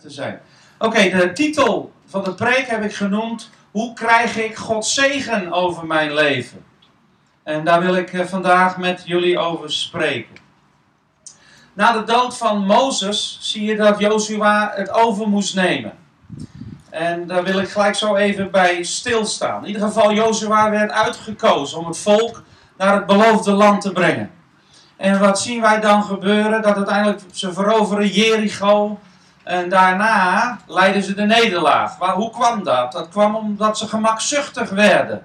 te zijn. Oké, de titel van de preek heb ik genoemd: Hoe krijg ik Gods zegen over mijn leven? En daar wil ik eh, vandaag met jullie over spreken. Na de dood van Mozes zie je dat Joshua het over moest nemen. En daar wil ik gelijk zo even bij stilstaan. In ieder geval, Joshua werd uitgekozen om het volk naar het beloofde land te brengen. En wat zien wij dan gebeuren? Dat uiteindelijk ze veroveren Jericho. En daarna leiden ze de nederlaag. Maar hoe kwam dat? Dat kwam omdat ze gemakzuchtig werden.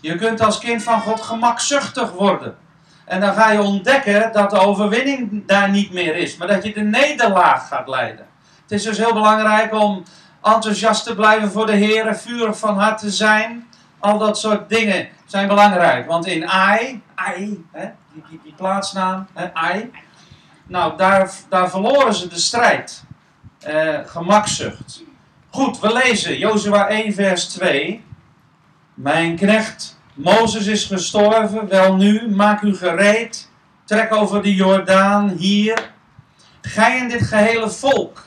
Je kunt als kind van God gemakzuchtig worden. En dan ga je ontdekken dat de overwinning daar niet meer is, maar dat je de nederlaag gaat leiden. Het is dus heel belangrijk om enthousiast te blijven voor de Heer, vurig van hart te zijn. Al dat soort dingen zijn belangrijk. Want in Ai, Ai hè, die, die, die, plaatsnaam, hè, Ai, nou daar, daar verloren ze de strijd. Eh, gemakzucht. Goed, we lezen Jozua 1 vers 2. Mijn knecht Mozes is gestorven, wel nu, maak u gereed, trek over de Jordaan hier, gij en dit gehele volk,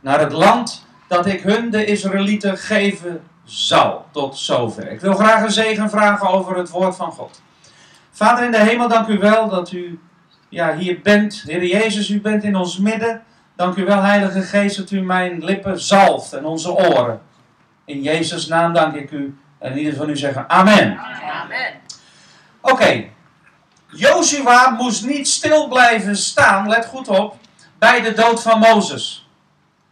naar het land dat ik hun, de Israëlieten, geven zal. Tot zover. Ik wil graag een zegen vragen over het woord van God. Vader in de hemel, dank u wel dat u ja, hier bent. Heer Jezus, u bent in ons midden. Dank u wel, Heilige Geest, dat u mijn lippen zalft en onze oren. In Jezus' naam dank ik u. En ieder van u zeggen Amen. Amen. Oké. Okay. Joshua moest niet stil blijven staan, let goed op, bij de dood van Mozes.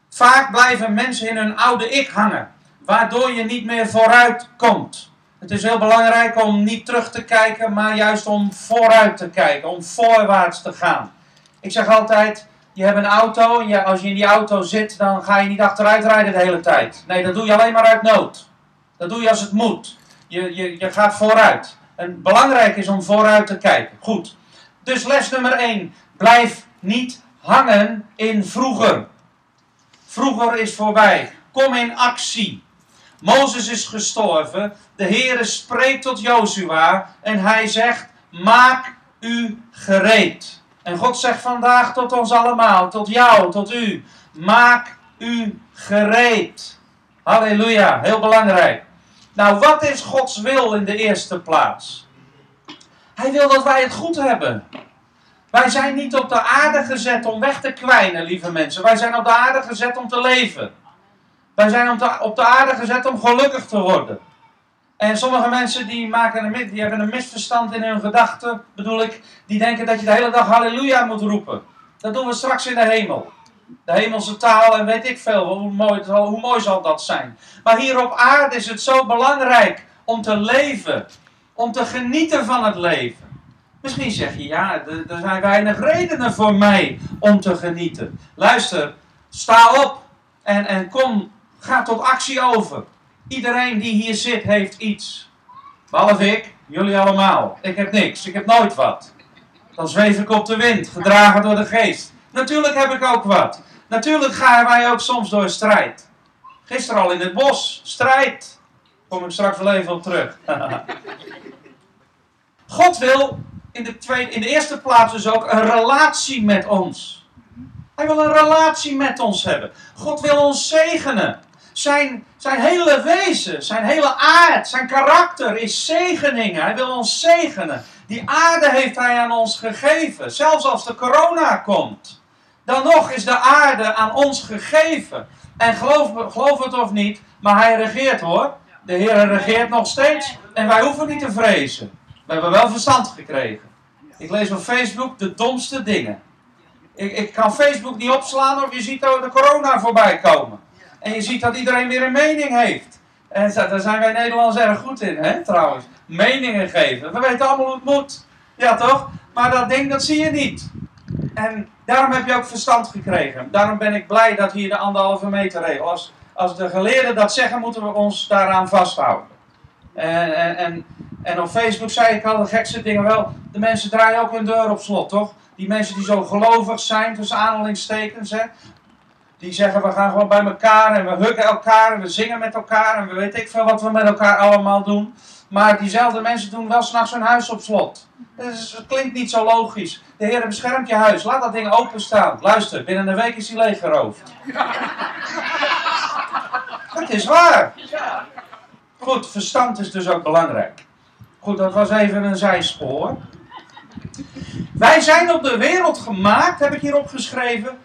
Vaak blijven mensen in hun oude ik hangen, waardoor je niet meer vooruit komt. Het is heel belangrijk om niet terug te kijken, maar juist om vooruit te kijken, om voorwaarts te gaan. Ik zeg altijd, je hebt een auto en als je in die auto zit, dan ga je niet achteruit rijden de hele tijd. Nee, dat doe je alleen maar uit nood. Dat doe je als het moet. Je, je, je gaat vooruit. En belangrijk is om vooruit te kijken. Goed. Dus les nummer 1. Blijf niet hangen in vroeger. Vroeger is voorbij. Kom in actie. Mozes is gestorven. De Heere spreekt tot Jozua. En hij zegt: Maak u gereed. En God zegt vandaag tot ons allemaal, tot jou, tot u: Maak u gereed. Halleluja, heel belangrijk. Nou, wat is Gods wil in de eerste plaats? Hij wil dat wij het goed hebben. Wij zijn niet op de aarde gezet om weg te kwijnen, lieve mensen. Wij zijn op de aarde gezet om te leven. Wij zijn op de, op de aarde gezet om gelukkig te worden. En sommige mensen die, maken een, die hebben een misverstand in hun gedachten, bedoel ik, die denken dat je de hele dag halleluja moet roepen. Dat doen we straks in de hemel de hemelse taal en weet ik veel, hoe mooi, hoe mooi zal dat zijn. Maar hier op aarde is het zo belangrijk om te leven, om te genieten van het leven. Misschien zeg je, ja, er zijn weinig redenen voor mij om te genieten. Luister, sta op en, en kom, ga tot actie over. Iedereen die hier zit heeft iets. Behalve ik, jullie allemaal. Ik heb niks, ik heb nooit wat. Dan zweef ik op de wind, gedragen door de geest. Natuurlijk heb ik ook wat. Natuurlijk gaan wij ook soms door strijd. Gisteren al in het bos, strijd. Kom ik straks wel even op terug. God wil in de, tweede, in de eerste plaats dus ook een relatie met ons. Hij wil een relatie met ons hebben. God wil ons zegenen. Zijn, zijn hele wezen, zijn hele aard, zijn karakter is zegening. Hij wil ons zegenen. Die aarde heeft hij aan ons gegeven. Zelfs als de corona komt. Dan nog is de aarde aan ons gegeven. En geloof, geloof het of niet, maar hij regeert hoor. De Heer regeert nog steeds. En wij hoeven niet te vrezen. We hebben wel verstand gekregen. Ik lees op Facebook de domste dingen. Ik, ik kan Facebook niet opslaan of je ziet de corona voorbij komen. En je ziet dat iedereen weer een mening heeft. En daar zijn wij Nederlanders erg goed in, hè, trouwens. Meningen geven. We weten allemaal hoe het moet. Ja, toch? Maar dat ding, dat zie je niet. En daarom heb je ook verstand gekregen. Daarom ben ik blij dat hier de anderhalve meter regel. Als, als de geleerden dat zeggen, moeten we ons daaraan vasthouden. En, en, en, en op Facebook zei ik al de gekste dingen wel. De mensen draaien ook hun deur op slot, toch? Die mensen die zo gelovig zijn, tussen aanhalingstekens. Hè? Die zeggen we gaan gewoon bij elkaar en we huggen elkaar en we zingen met elkaar en we weet ik veel wat we met elkaar allemaal doen. Maar diezelfde mensen doen wel s'nachts hun huis op slot. Dus het klinkt niet zo logisch. De Heer beschermt je huis. Laat dat ding openstaan. Luister, binnen een week is hij leeggeroofd. Het is waar. Goed, verstand is dus ook belangrijk. Goed, dat was even een zijspoor. Wij zijn op de wereld gemaakt, heb ik hier opgeschreven,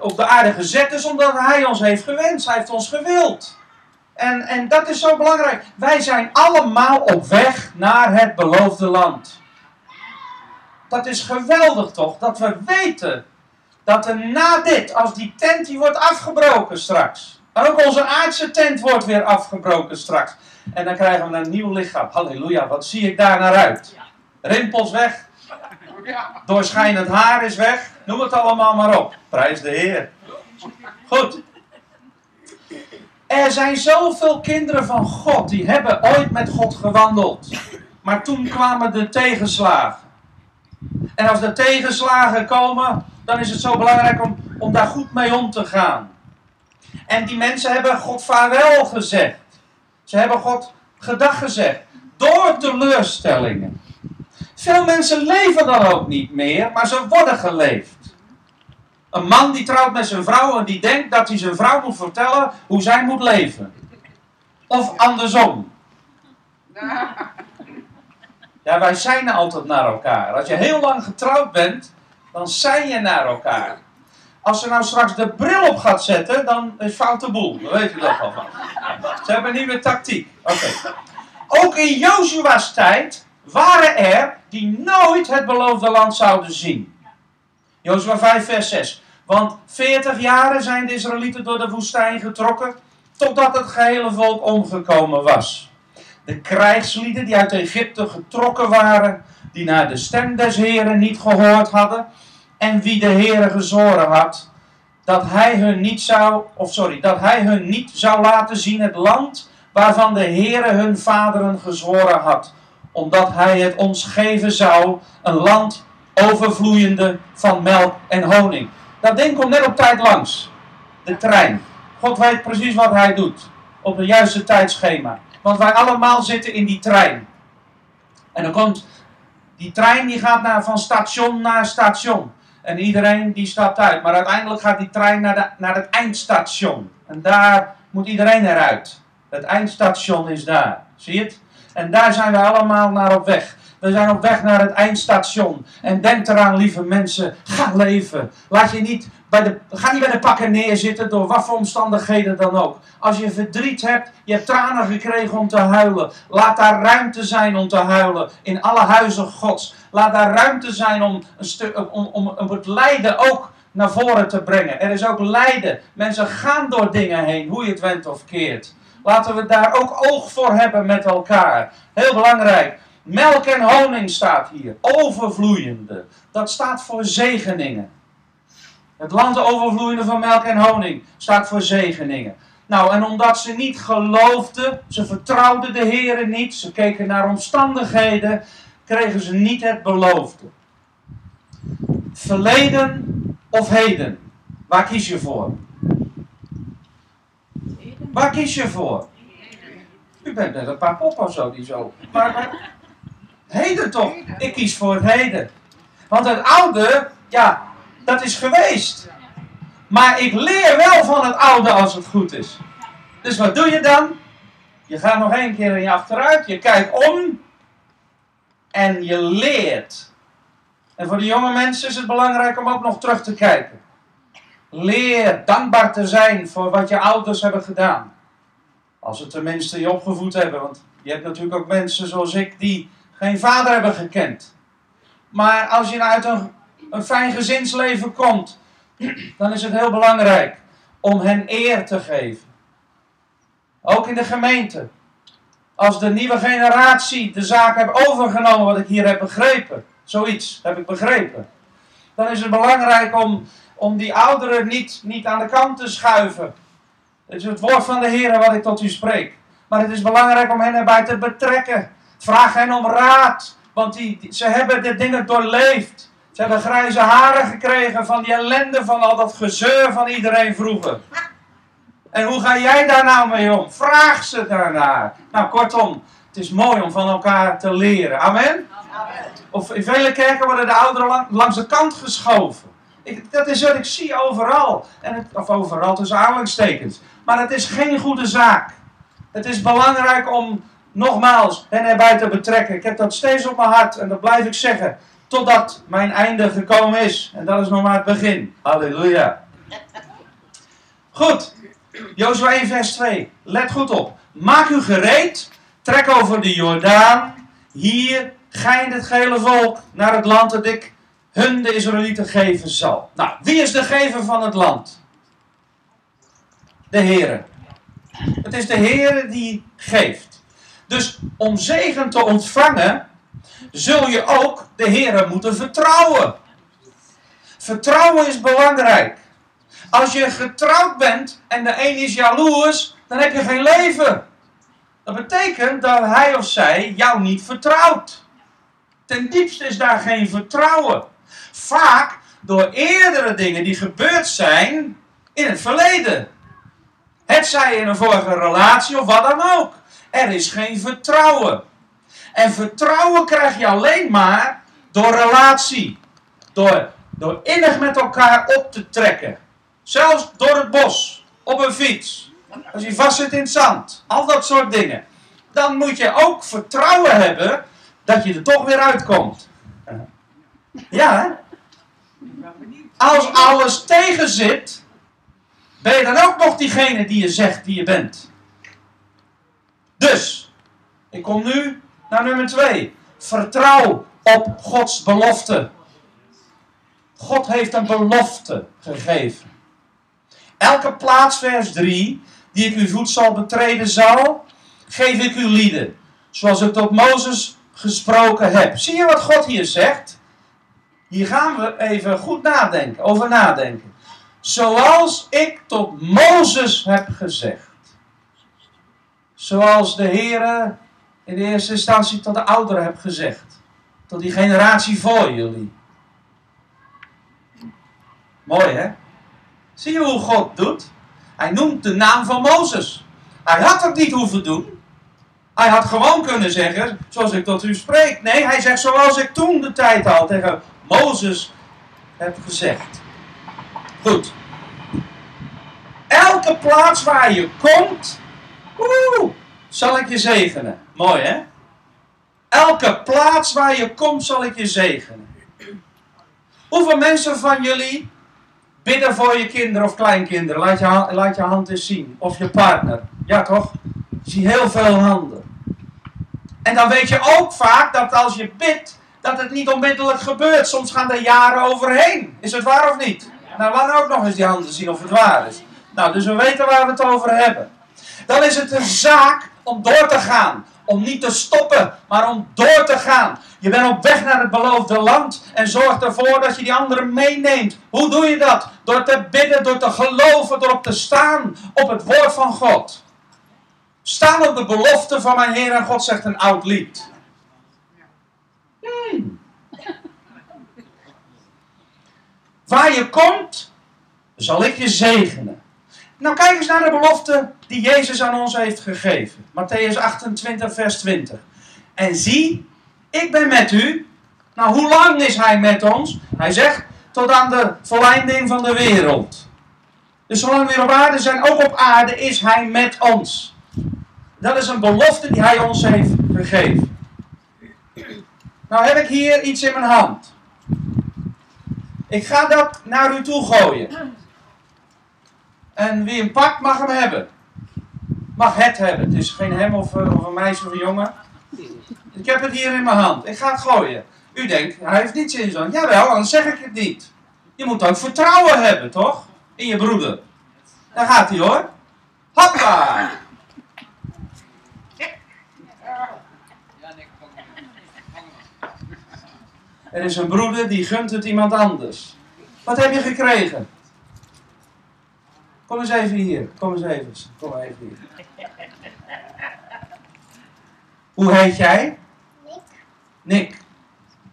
op de aarde gezet, dus omdat Hij ons heeft gewenst. Hij heeft ons gewild. En, en dat is zo belangrijk. Wij zijn allemaal op weg naar het beloofde land. Dat is geweldig toch? Dat we weten dat er na dit, als die tent die wordt afgebroken straks. En ook onze aardse tent wordt weer afgebroken straks. En dan krijgen we een nieuw lichaam. Halleluja, wat zie ik daar naar uit? Rimpels weg. Doorschijnend haar is weg. Noem het allemaal maar op. Prijs de Heer. Goed. Er zijn zoveel kinderen van God die hebben ooit met God gewandeld. Maar toen kwamen de tegenslagen. En als de tegenslagen komen, dan is het zo belangrijk om, om daar goed mee om te gaan. En die mensen hebben God vaarwel gezegd. Ze hebben God gedag gezegd. Door teleurstellingen. Veel mensen leven dan ook niet meer, maar ze worden geleefd. Een man die trouwt met zijn vrouw en die denkt dat hij zijn vrouw moet vertellen hoe zij moet leven. Of andersom. Ja, wij zijn altijd naar elkaar. Als je heel lang getrouwd bent, dan zijn je naar elkaar. Als ze nou straks de bril op gaat zetten, dan is fout de boel. Weet je dat al van. Ze hebben een nieuwe tactiek. Oké. Ook in Joshua's tijd waren er die nooit het beloofde land zouden zien. Jozua 5, vers 6. Want 40 jaren zijn de Israëlieten door de woestijn getrokken, totdat het gehele volk omgekomen was. De krijgslieden die uit Egypte getrokken waren, die naar de stem des Heren niet gehoord hadden, en wie de Heere gezworen had, dat hij hun niet zou, of sorry, dat hij hun niet zou laten zien het land waarvan de Heere hun vaderen gezworen had, omdat hij het ons geven zou, een land overvloeiende van melk en honing. Dat ding komt net op tijd langs. De trein. God weet precies wat hij doet. Op het juiste tijdschema. Want wij allemaal zitten in die trein. En dan komt die trein die gaat naar, van station naar station. En iedereen die stapt uit. Maar uiteindelijk gaat die trein naar, de, naar het eindstation. En daar moet iedereen eruit. Het eindstation is daar. Zie je het? En daar zijn we allemaal naar op weg. We zijn op weg naar het eindstation. En denk eraan, lieve mensen, ga leven. Laat je niet bij de, ga niet bij de pakken neerzitten door wat voor omstandigheden dan ook. Als je verdriet hebt, je hebt tranen gekregen om te huilen. Laat daar ruimte zijn om te huilen in alle huizen Gods. Laat daar ruimte zijn om, een om, om, om het lijden ook naar voren te brengen. Er is ook lijden. Mensen gaan door dingen heen, hoe je het went of keert. Laten we daar ook oog voor hebben met elkaar. Heel belangrijk. Melk en honing staat hier. Overvloeiende. Dat staat voor zegeningen. Het land overvloeiende van melk en honing staat voor zegeningen. Nou, en omdat ze niet geloofden, ze vertrouwden de Heeren niet, ze keken naar omstandigheden, kregen ze niet het beloofde. Verleden of heden? Waar kies je voor? Waar kies je voor? U bent net een paar pop of zo die zo. Maar, maar heden toch? Ik kies voor het heden. Want het oude, ja, dat is geweest. Maar ik leer wel van het oude als het goed is. Dus wat doe je dan? Je gaat nog één keer in je achteruit, je kijkt om en je leert. En voor de jonge mensen is het belangrijk om ook nog terug te kijken. Leer dankbaar te zijn voor wat je ouders hebben gedaan. Als ze tenminste je opgevoed hebben. Want je hebt natuurlijk ook mensen zoals ik die geen vader hebben gekend. Maar als je uit een, een fijn gezinsleven komt, dan is het heel belangrijk om hen eer te geven. Ook in de gemeente. Als de nieuwe generatie de zaak heeft overgenomen, wat ik hier heb begrepen, zoiets heb ik begrepen, dan is het belangrijk om, om die ouderen niet, niet aan de kant te schuiven. Het is het woord van de Heer wat ik tot u spreek. Maar het is belangrijk om hen erbij te betrekken. Vraag hen om raad, want die, ze hebben de dingen doorleefd. Ze hebben grijze haren gekregen van die ellende van al dat gezeur van iedereen vroeger. En hoe ga jij daar nou mee om? Vraag ze daarnaar. Nou, kortom, het is mooi om van elkaar te leren. Amen? Of in vele kerken worden de ouderen langs de kant geschoven. Dat is wat ik zie overal. En of overal tussen aanhalingstekens. Maar het is geen goede zaak. Het is belangrijk om nogmaals hen erbij te betrekken. Ik heb dat steeds op mijn hart en dat blijf ik zeggen. Totdat mijn einde gekomen is. En dat is nog maar het begin. Halleluja. Goed. Jozua 1 vers 2. Let goed op. Maak u gereed. Trek over de Jordaan. Hier gij het gele volk naar het land dat ik hun de Israëlieten geven zal. Nou, wie is de gever van het land? De Heere. Het is de Heere die geeft. Dus om zegen te ontvangen, zul je ook de Heere moeten vertrouwen. Vertrouwen is belangrijk. Als je getrouwd bent en de een is jaloers, dan heb je geen leven. Dat betekent dat hij of zij jou niet vertrouwt. Ten diepste is daar geen vertrouwen. Vaak door eerdere dingen die gebeurd zijn in het verleden. Het zij in een vorige relatie of wat dan ook. Er is geen vertrouwen. En vertrouwen krijg je alleen maar door relatie. Door, door innig met elkaar op te trekken. Zelfs door het bos, op een fiets. Als je vast zit in het zand. Al dat soort dingen. Dan moet je ook vertrouwen hebben dat je er toch weer uitkomt. Ja, hè? Als alles tegen zit, ben je dan ook nog diegene die je zegt die je bent. Dus, ik kom nu naar nummer 2. Vertrouw op Gods belofte. God heeft een belofte gegeven. Elke plaats, vers 3, die ik uw voet zal betreden zal, geef ik u lieden. Zoals ik tot Mozes gesproken heb. Zie je wat God hier zegt? Hier gaan we even goed nadenken, over nadenken. Zoals ik tot Mozes heb gezegd. Zoals de Heer in de eerste instantie tot de ouderen heb gezegd. Tot die generatie voor jullie. Mooi hè? Zie je hoe God doet? Hij noemt de naam van Mozes. Hij had het niet hoeven doen. Hij had gewoon kunnen zeggen, zoals ik tot u spreek. Nee, hij zegt zoals ik toen de tijd al tegen Mozes heb gezegd. Goed. Elke plaats waar je komt, zal ik je zegenen. Mooi hè? Elke plaats waar je komt zal ik je zegenen. Hoeveel mensen van jullie bidden voor je kinderen of kleinkinderen? Laat je, laat je hand eens zien. Of je partner. Ja toch? Ik zie heel veel handen. En dan weet je ook vaak dat als je bidt, dat het niet onmiddellijk gebeurt. Soms gaan er jaren overheen. Is het waar of niet? Nou, laat ook nog eens die handen zien of het waar is. Nou, dus we weten waar we het over hebben. Dan is het een zaak om door te gaan. Om niet te stoppen, maar om door te gaan. Je bent op weg naar het beloofde land en zorg ervoor dat je die anderen meeneemt. Hoe doe je dat? Door te bidden, door te geloven, door op te staan op het woord van God. Staan op de belofte van mijn Heer en God, zegt een oud lied. Waar je komt, zal ik je zegenen. Nou, kijk eens naar de belofte die Jezus aan ons heeft gegeven. Matthäus 28, vers 20. En zie, ik ben met u. Nou, hoe lang is hij met ons? Hij zegt, tot aan de volleinding van de wereld. Dus zolang we op aarde zijn, ook op aarde is hij met ons. Dat is een belofte die hij ons heeft gegeven. Nou heb ik hier iets in mijn hand. Ik ga dat naar u toe gooien. En wie hem pakt, mag hem hebben. Mag het hebben. Het is geen hem of, eh, of een meisje of een jongen. Ik heb het hier in mijn hand. Ik ga het gooien. U denkt, hij heeft niets in zijn. Jawel, anders zeg ik het niet. Je moet ook vertrouwen hebben, toch? In je broeder. Daar gaat hij hoor. Hoppa! Er is een broeder die gunt het iemand anders. Wat heb je gekregen? Kom eens even hier. Kom eens even. Kom even hier. Hoe heet jij? Nick. Nick.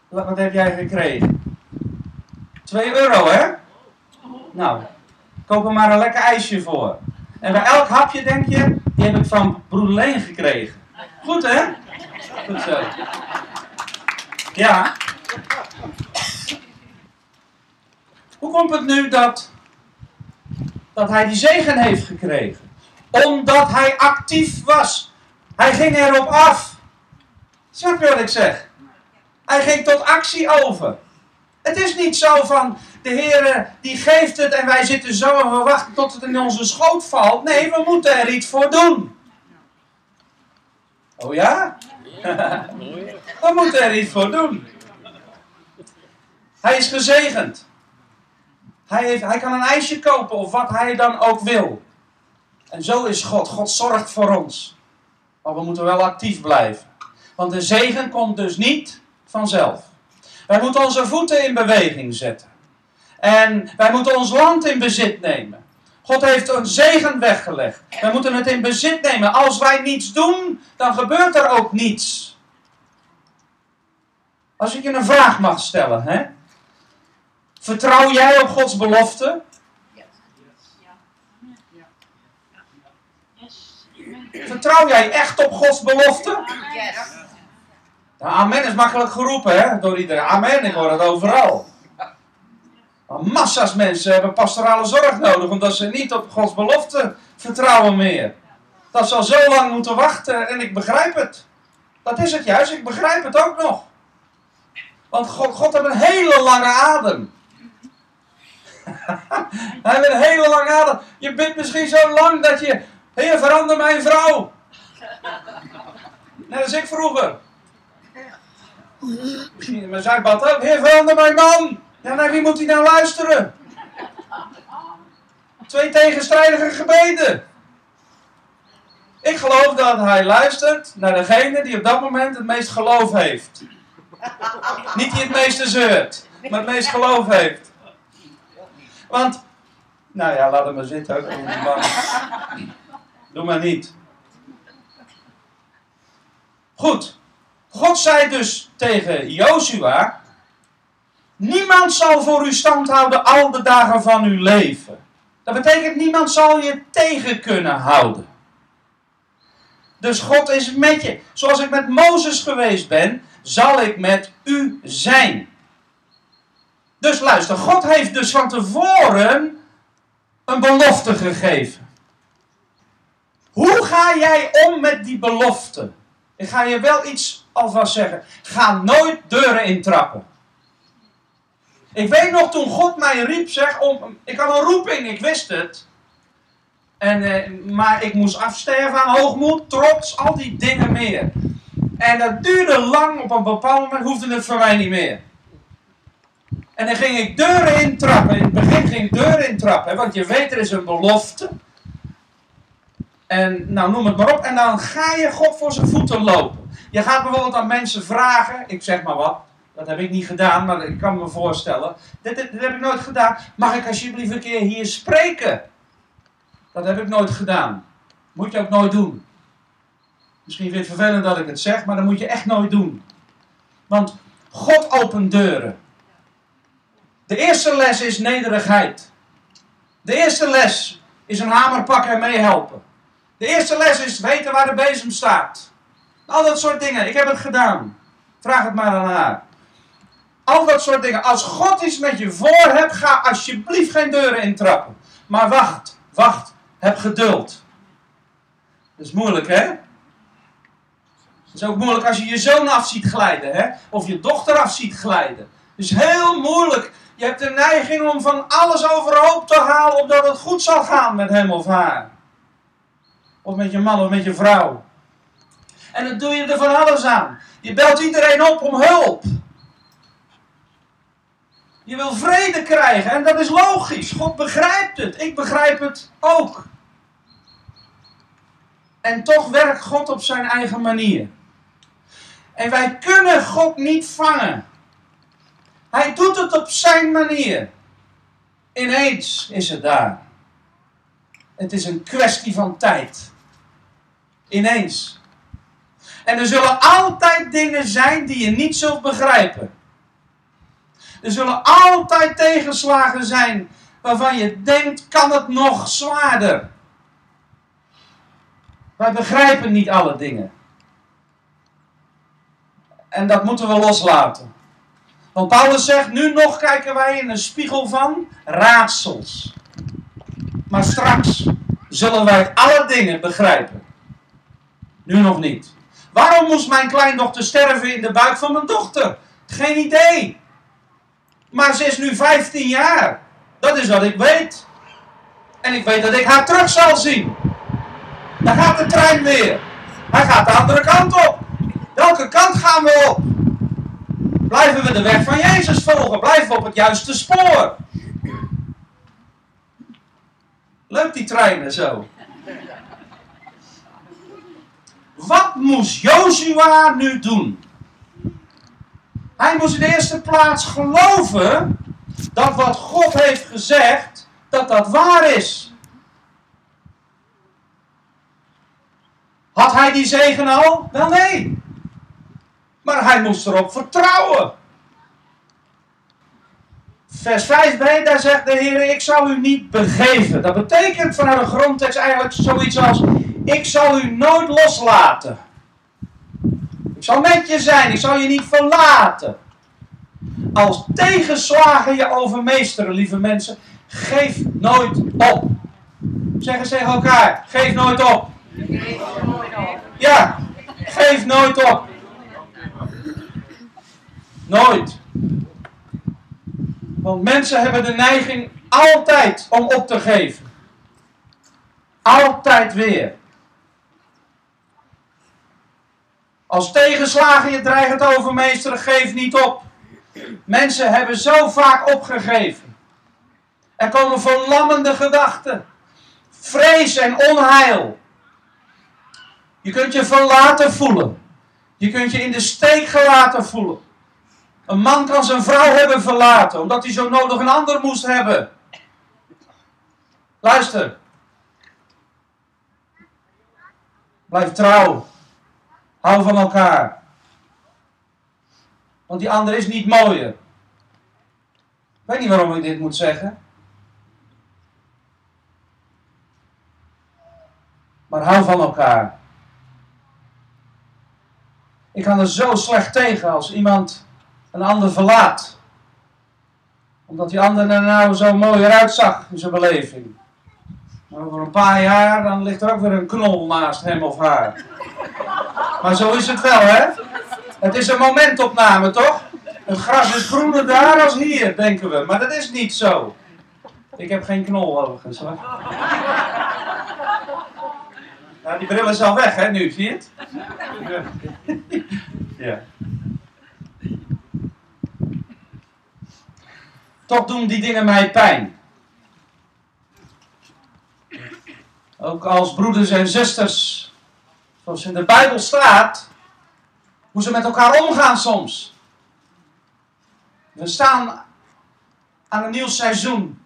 Wat, wat heb jij gekregen? 2 euro, hè? Nou, koop er maar een lekker ijsje voor. En bij elk hapje denk je, die heb ik van broeder Leen gekregen. Goed, hè? Goed zo. Ja. Hoe komt het nu dat, dat hij die zegen heeft gekregen? Omdat hij actief was. Hij ging erop af. Snap je wat ik zeg? Hij ging tot actie over. Het is niet zo van de Heer die geeft het en wij zitten zo en we wachten tot het in onze schoot valt. Nee, we moeten er iets voor doen. Oh ja? we moeten er iets voor doen. Hij is gezegend. Hij, heeft, hij kan een ijsje kopen of wat hij dan ook wil. En zo is God. God zorgt voor ons. Maar we moeten wel actief blijven. Want de zegen komt dus niet vanzelf. Wij moeten onze voeten in beweging zetten. En wij moeten ons land in bezit nemen. God heeft een zegen weggelegd. Wij moeten het in bezit nemen. Als wij niets doen, dan gebeurt er ook niets. Als ik je een vraag mag stellen, hè? Vertrouw jij op Gods belofte? Vertrouw jij echt op Gods belofte? Nou, amen is makkelijk geroepen hè, door iedereen. Amen, ik hoor het overal. Maar massa's mensen hebben pastorale zorg nodig omdat ze niet op Gods belofte vertrouwen meer. Dat ze al zo lang moeten wachten en ik begrijp het. Dat is het juist, ik begrijp het ook nog. Want God, God heeft een hele lange adem. Hij een hele lange adem. Je bent misschien zo lang dat je, Heer verander mijn vrouw. Net als ik vroeger. Misschien, maar zij bad ook, Heer verander mijn man. Ja, naar wie moet hij nou luisteren? Twee tegenstrijdige gebeden. Ik geloof dat hij luistert naar degene die op dat moment het meest geloof heeft. Niet die het meeste zeurt, maar het meest geloof heeft. Want, nou ja, laat hem maar zitten ook. Doe maar niet. Goed. God zei dus tegen Jozua: Niemand zal voor u stand houden al de dagen van uw leven. Dat betekent niemand zal je tegen kunnen houden. Dus God is met je. Zoals ik met Mozes geweest ben, zal ik met u zijn. Dus luister, God heeft dus van tevoren een belofte gegeven. Hoe ga jij om met die belofte? Ik ga je wel iets alvast zeggen. Ga nooit deuren intrappen. Ik weet nog toen God mij riep, zeg, om, ik had een roeping, ik wist het. En, eh, maar ik moest afsterven aan hoogmoed, trots, al die dingen meer. En dat duurde lang, op een bepaald moment hoefde het voor mij niet meer. En dan ging ik deuren intrappen. In het begin ging ik deuren intrappen, want je weet er is een belofte. En nou noem het maar op. En dan ga je God voor zijn voeten lopen. Je gaat bijvoorbeeld aan mensen vragen, ik zeg maar wat. Dat heb ik niet gedaan, maar ik kan me voorstellen. Dit, heb ik nooit gedaan. Mag ik alsjeblieft een keer hier spreken? Dat heb ik nooit gedaan. Moet je ook nooit doen. Misschien vind je het vervelend dat ik het zeg, maar dat moet je echt nooit doen. Want God opent deuren. De eerste les is nederigheid. De eerste les is een hamer pakken en meehelpen. De eerste les is weten waar de bezem staat. Al dat soort dingen. Ik heb het gedaan. Vraag het maar aan haar. Al dat soort dingen. Als God iets met je voor hebt, ga alsjeblieft geen deuren intrappen. Maar wacht, wacht. Heb geduld. Dat is moeilijk, hè? Het is ook moeilijk als je je zoon af ziet glijden, hè? Of je dochter af ziet glijden. Het is heel moeilijk. Je hebt de neiging om van alles overhoop te halen, opdat het goed zal gaan met hem of haar. Of met je man of met je vrouw. En dan doe je er van alles aan. Je belt iedereen op om hulp. Je wil vrede krijgen en dat is logisch. God begrijpt het. Ik begrijp het ook. En toch werkt God op zijn eigen manier. En wij kunnen God niet vangen. Hij doet het op zijn manier. Ineens is het daar. Het is een kwestie van tijd. Ineens. En er zullen altijd dingen zijn die je niet zult begrijpen. Er zullen altijd tegenslagen zijn waarvan je denkt, kan het nog zwaarder? Wij begrijpen niet alle dingen. En dat moeten we loslaten. Want Paulus zegt, nu nog kijken wij in een spiegel van raadsels. Maar straks zullen wij alle dingen begrijpen. Nu nog niet. Waarom moest mijn kleindochter sterven in de buik van mijn dochter? Geen idee. Maar ze is nu 15 jaar. Dat is wat ik weet. En ik weet dat ik haar terug zal zien. Dan gaat de trein weer. Hij gaat de andere kant op. Welke kant gaan we op? Blijven we de weg van Jezus volgen? Blijven we op het juiste spoor? Leuk die treinen zo. Wat moest Joshua nu doen? Hij moest in de eerste plaats geloven dat wat God heeft gezegd, dat dat waar is. Had hij die zegen al? Wel nee. Maar hij moest erop vertrouwen. Vers 5b, daar zegt de Heer, ik zal u niet begeven. Dat betekent vanuit de grondtekst eigenlijk zoiets als, ik zal u nooit loslaten. Ik zal met je zijn, ik zal je niet verlaten. Als tegenslagen je overmeesteren, lieve mensen, geef nooit op. Zeg eens tegen elkaar, geef nooit op. Ja, geef nooit op. Nooit. Want mensen hebben de neiging altijd om op te geven. Altijd weer. Als tegenslagen je dreigend overmeesteren, geef niet op. Mensen hebben zo vaak opgegeven. Er komen verlammende gedachten. Vrees en onheil. Je kunt je verlaten voelen. Je kunt je in de steek gelaten voelen. Een man kan zijn vrouw hebben verlaten, omdat hij zo nodig een ander moest hebben. Luister. Blijf trouw. Hou van elkaar. Want die ander is niet mooier. Ik weet niet waarom ik dit moet zeggen. Maar hou van elkaar. Ik kan er zo slecht tegen als iemand een ander verlaat. Omdat die ander er nou zo mooier uitzag in zijn beleving. Maar over een paar jaar dan ligt er ook weer een knol naast hem of haar. Maar zo is het wel, hè? Het is een momentopname, toch? Het gras is groener daar als hier, denken we. Maar dat is niet zo. Ik heb geen knol overigens, hoor. Nou, die bril is al weg, hè, nu, zie je het? Ja. Doen die dingen mij pijn. Ook als broeders en zusters, zoals in de Bijbel staat, hoe ze met elkaar omgaan soms. We staan aan een nieuw seizoen.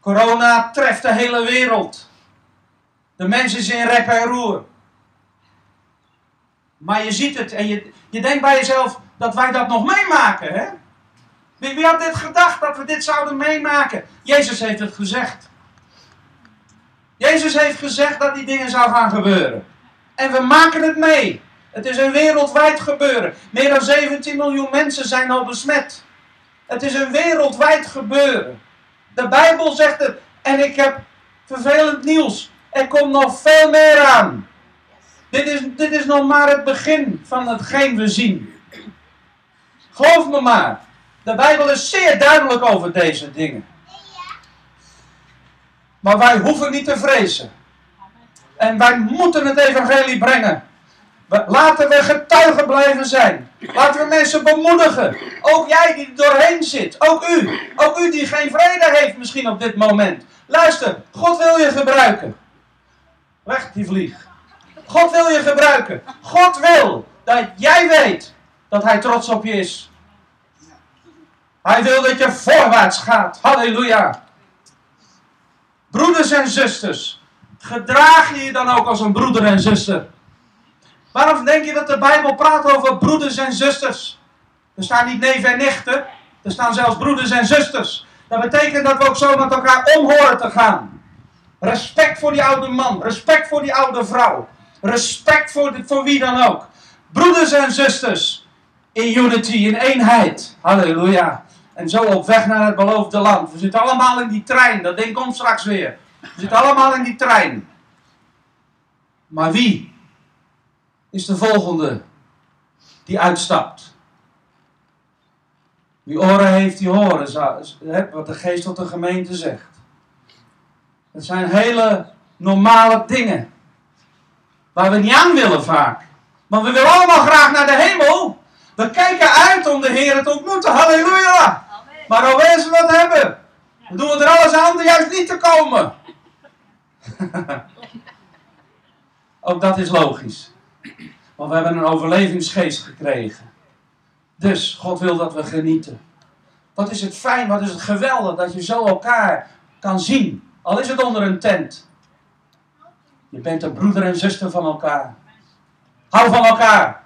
Corona treft de hele wereld. De mensen is in rep en roer. Maar je ziet het en je, je denkt bij jezelf dat wij dat nog meemaken. Hè? Wie, wie had dit gedacht dat we dit zouden meemaken? Jezus heeft het gezegd. Jezus heeft gezegd dat die dingen zou gaan gebeuren. En we maken het mee. Het is een wereldwijd gebeuren. Meer dan 17 miljoen mensen zijn al besmet. Het is een wereldwijd gebeuren. De Bijbel zegt het. En ik heb vervelend nieuws. Er komt nog veel meer aan. Dit is, dit is nog maar het begin van hetgeen we zien. Geloof me maar. De Bijbel is zeer duidelijk over deze dingen. Maar wij hoeven niet te vrezen. En wij moeten het evangelie brengen. Laten we getuigen blijven zijn. Laten we mensen bemoedigen. Ook jij die er doorheen zit. Ook u. Ook u die geen vrede heeft misschien op dit moment. Luister, God wil je gebruiken. Weg die vlieg. God wil je gebruiken. God wil dat jij weet dat hij trots op je is. Hij wil dat je voorwaarts gaat. Halleluja. Broeders en zusters, gedraag je je dan ook als een broeder en zuster? Waarom denk je dat de Bijbel praat over broeders en zusters? Er staan niet neven en nichten. Er staan zelfs broeders en zusters. Dat betekent dat we ook zo met elkaar om horen te gaan. Respect voor die oude man. Respect voor die oude vrouw. Respect voor, voor wie dan ook. Broeders en zusters. In unity, in eenheid. Halleluja. En zo op weg naar het beloofde land. We zitten allemaal in die trein. Dat ding komt straks weer. We zitten allemaal in die trein. Maar wie is de volgende die uitstapt? Wie oren heeft, die horen, wat de geest tot de gemeente zegt. Het zijn hele normale dingen. Waar we niet aan willen vaak. Maar we willen allemaal graag naar de hemel. We kijken uit om de Heer te ontmoeten. Halleluja. Maar al willen ze wat hebben. Dan doen we er alles aan om juist niet te komen. Ook dat is logisch. Want we hebben een overlevingsgeest gekregen. Dus God wil dat we genieten. Wat is het fijn, wat is het geweldig dat je zo elkaar kan zien. Al is het onder een tent. Je bent een broeder en zuster van elkaar. Hou van elkaar.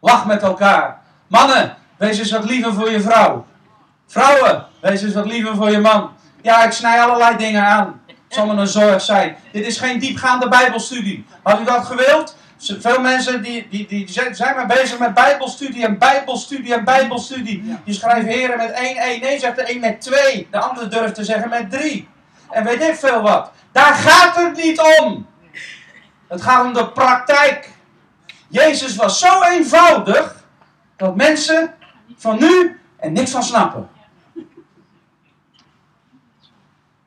Lach met elkaar. Mannen, wees eens wat liever voor je vrouw. Vrouwen, wees eens wat liever voor je man. Ja, ik snij allerlei dingen aan. Het zal me een zorg zijn. Dit is geen diepgaande Bijbelstudie. Had u dat gewild? Veel mensen die, die, die zijn maar bezig met Bijbelstudie en Bijbelstudie en Bijbelstudie. Die schrijven heren met 1, 1. Nee, zegt de een met 2. De andere durft te zeggen met 3. En weet ik veel wat. Daar gaat het niet om. Het gaat om de praktijk. Jezus was zo eenvoudig dat mensen van nu er niks van snappen.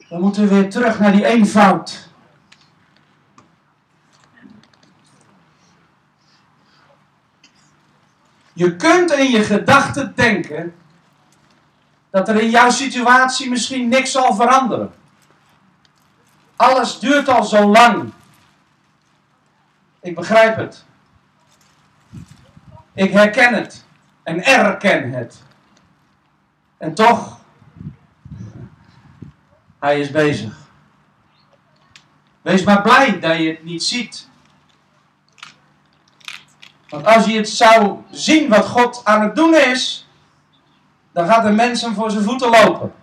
We moeten weer terug naar die eenvoud. Je kunt in je gedachten denken dat er in jouw situatie misschien niks zal veranderen. Alles duurt al zo lang. Ik begrijp het. Ik herken het. En erken het. En toch, hij is bezig. Wees maar blij dat je het niet ziet. Want als je het zou zien wat God aan het doen is, dan gaat de mensen voor zijn voeten lopen.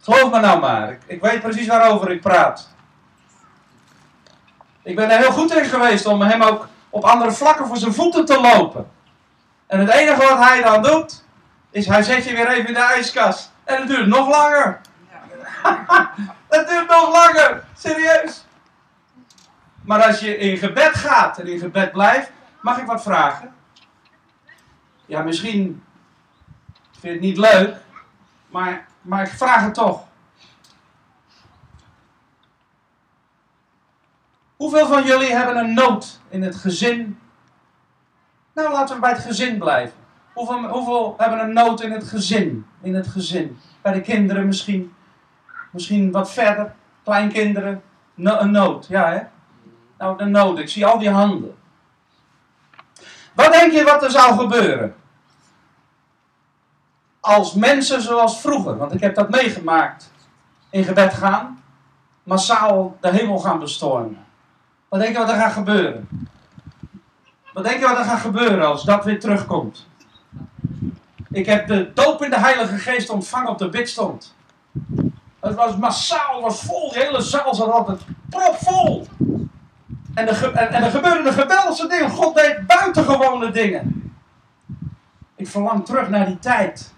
Geloof me nou maar, ik, ik weet precies waarover ik praat. Ik ben er heel goed in geweest om hem ook op andere vlakken voor zijn voeten te lopen. En het enige wat hij dan doet, is hij zet je weer even in de ijskast. En het duurt nog langer. het duurt nog langer, serieus. Maar als je in gebed gaat en in gebed blijft, mag ik wat vragen? Ja, misschien vind je het niet leuk, maar, maar ik vraag het toch. Hoeveel van jullie hebben een nood in het gezin? Nou, laten we bij het gezin blijven. Hoeveel, hoeveel hebben een nood in het gezin? In het gezin. Bij de kinderen misschien. Misschien wat verder. Kleinkinderen. een nood, ja hè? Nou, de nood. Ik zie al die handen. Wat denk je wat er zou gebeuren? Als mensen zoals vroeger, want ik heb dat meegemaakt, in gebed gaan, massaal de hemel gaan bestormen. Wat denk je wat er gaat gebeuren? Wat denk je wat er gaat gebeuren als dat weer terugkomt? Ik heb de doop in de Heilige Geest ontvangen op de bidstond. Het was massaal, het was vol. De hele zaal zat altijd propvol. En, er, en, er gebeurden geweldige dingen. God deed buitengewone dingen. Ik verlang terug naar die tijd.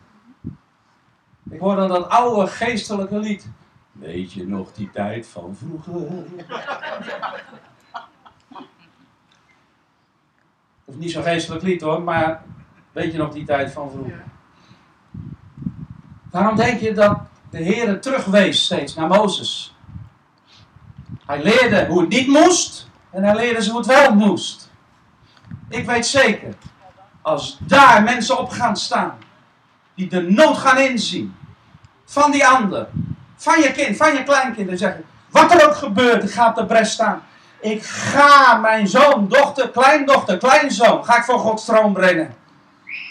Ik hoor dan dat oude geestelijke lied. Weet je nog die tijd van vroeger? Of niet zo'n geestelijk lied hoor, maar weet je nog die tijd van vroeger? Waarom denk je dat de Heer terugwees steeds naar Mozes? Hij leerde hoe het niet moest en hij leerde ze hoe het wel moest. Ik weet zeker, als daar mensen op gaan staan, die de nood gaan inzien van die ander, van je kind, van je kleinkind, en zeggen: Wat er ook gebeurt, ik ga op de bres staan. Ik ga mijn zoon, dochter, kleindochter, kleinzoon, ga ik voor Gods troon brengen.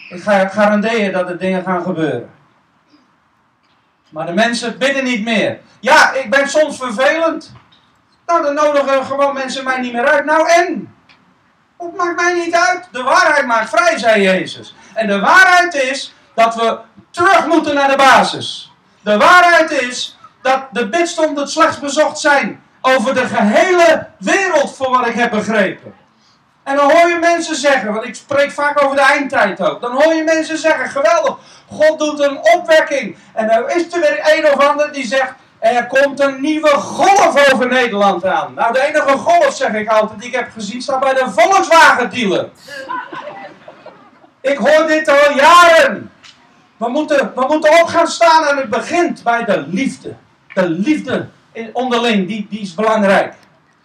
Ik ga garanderen dat er dingen gaan gebeuren. Maar de mensen bidden niet meer. Ja, ik ben soms vervelend. Nou, dan nodigen gewoon mensen mij niet meer uit. Nou en? Het maakt mij niet uit. De waarheid maakt vrij, zei Jezus. En de waarheid is dat we terug moeten naar de basis. De waarheid is dat de bidstonden het slechts bezocht zijn over de gehele wereld, voor wat ik heb begrepen. En dan hoor je mensen zeggen, want ik spreek vaak over de eindtijd ook. Dan hoor je mensen zeggen, geweldig, God doet een opwekking. En dan is er weer een of ander die zegt, er komt een nieuwe golf over Nederland aan. Nou, de enige golf, zeg ik altijd, die ik heb gezien, staat bij de Volkswagen dealer. Ik hoor dit al jaren. We moeten, we moeten op gaan staan en het begint bij de liefde. De liefde onderling, die, die is belangrijk.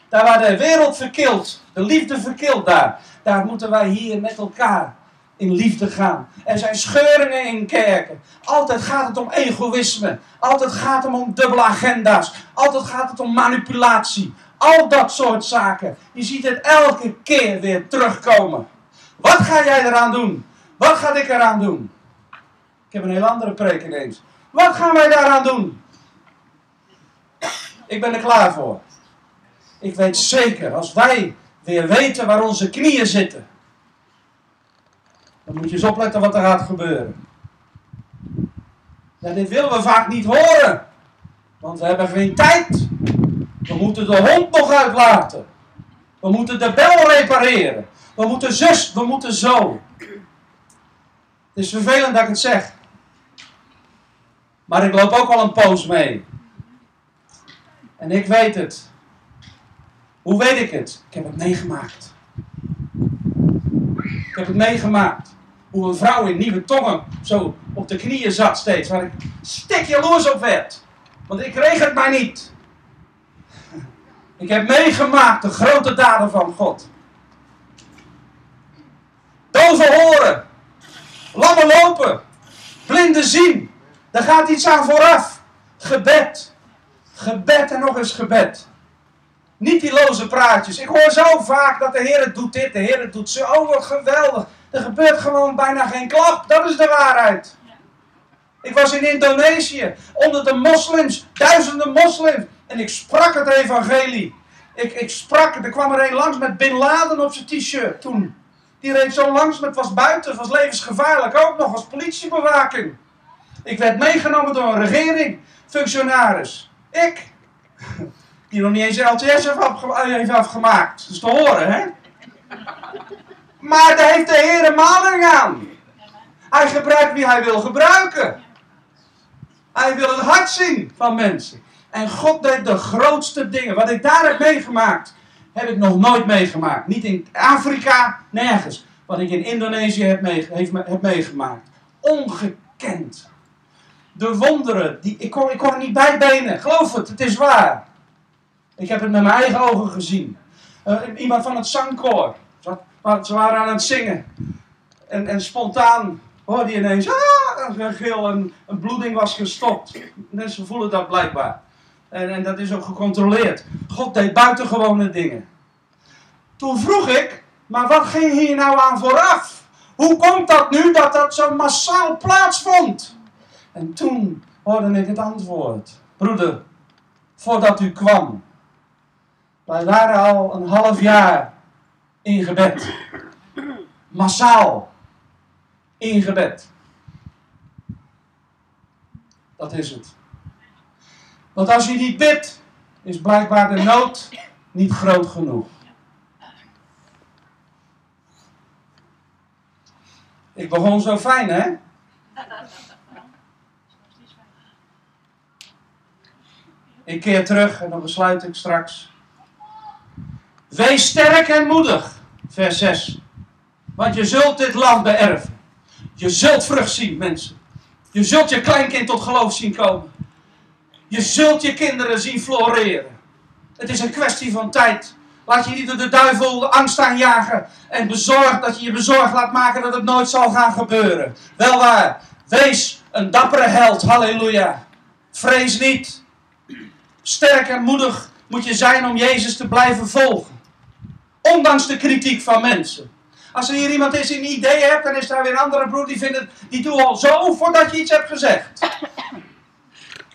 Daar waar de wereld verkilt, de liefde verkilt daar. Daar moeten wij hier met elkaar in liefde gaan. Er zijn scheuringen in kerken. Altijd gaat het om egoïsme. Altijd gaat het om dubbele agenda's. Altijd gaat het om manipulatie. Al dat soort zaken. Je ziet het elke keer weer terugkomen. Wat ga jij eraan doen? Wat ga ik eraan doen? Ik heb een heel andere preek ineens. Wat gaan wij daaraan doen? Ik ben er klaar voor. Ik weet zeker, als wij weer weten waar onze knieën zitten, dan moet je eens opletten wat er gaat gebeuren. Ja, dit willen we vaak niet horen, want we hebben geen tijd. We moeten de hond nog uitlaten. We moeten de bel repareren. We moeten zus, we moeten zo. Het is vervelend dat ik het zeg. Maar ik loop ook al een poos mee. En ik weet het. Hoe weet ik het? Ik heb het meegemaakt. Ik heb het meegemaakt. Hoe een vrouw in nieuwe tongen zo op de knieën zat steeds. Waar ik stik jaloers op werd. Want ik kreeg het maar niet. Ik heb meegemaakt de grote daden van God. Doven horen. Lammen lopen. Blinden zien. Daar gaat iets aan vooraf. Gebed. Gebed en nog eens gebed. Niet die loze praatjes. Ik hoor zo vaak dat de Heer het doet dit, de Heer het doet zo. Oh, wat geweldig. Er gebeurt gewoon bijna geen klap. Dat is de waarheid. Ik was in Indonesië, onder de moslims, duizenden moslims. En ik sprak het evangelie. Ik, ik sprak, er kwam er een langs met Bin Laden op zijn t-shirt toen. Die reed zo langs, het was buiten, was levensgevaarlijk ook nog als politiebewaking. Ik werd meegenomen door een regering, functionaris. Ik, die nog niet eens een LTS heeft afgemaakt. Dat is te horen, hè? Maar daar heeft de Heer een maling aan. Hij gebruikt wie hij wil gebruiken. Hij wil het hart zien van mensen. En God deed de grootste dingen. Wat ik daar heb meegemaakt, heb ik nog nooit meegemaakt. Niet in Afrika, nergens. Wat ik in Indonesië heb, heb meegemaakt. Ongekend. De wonderen, die, ik, kon, ik kon er niet bij benen. Geloof het, het is waar. Ik heb het met mijn eigen ogen gezien. Uh, iemand van het zangkoor. Ze waren aan het zingen. En, en spontaan hoorde je ineens ah, een gil en een bloeding was gestopt. Mensen voelen dat blijkbaar. En, en dat is ook gecontroleerd. God deed buitengewone dingen. Toen vroeg ik, maar wat ging hier nou aan vooraf? Hoe komt dat nu dat dat zo massaal plaatsvond? En toen hoorde ik het antwoord. Broeder, voordat u kwam, wij waren al een half jaar in gebed. Massaal in gebed. Dat is het. Want als je niet bidt, is blijkbaar de nood niet groot genoeg. Ik begon zo fijn, hè? Ik keer terug en dan besluit ik straks. Wees sterk en moedig. Vers 6. Want je zult dit land beërven. Je zult vrucht zien, mensen. Je zult je kleinkind tot geloof zien komen. Je zult je kinderen zien floreren. Het is een kwestie van tijd. Laat je niet door de duivel angst aanjagen en bezorgd dat je je bezorgd laat maken dat het nooit zal gaan gebeuren. Wel waar, wees een dappere held, halleluja. Vrees niet. Sterk en moedig moet je zijn om Jezus te blijven volgen. Ondanks de kritiek van mensen. Als er hier iemand is die een idee hebt, dan is daar weer een andere broer die vindt het, die doet al zo voordat je iets hebt gezegd.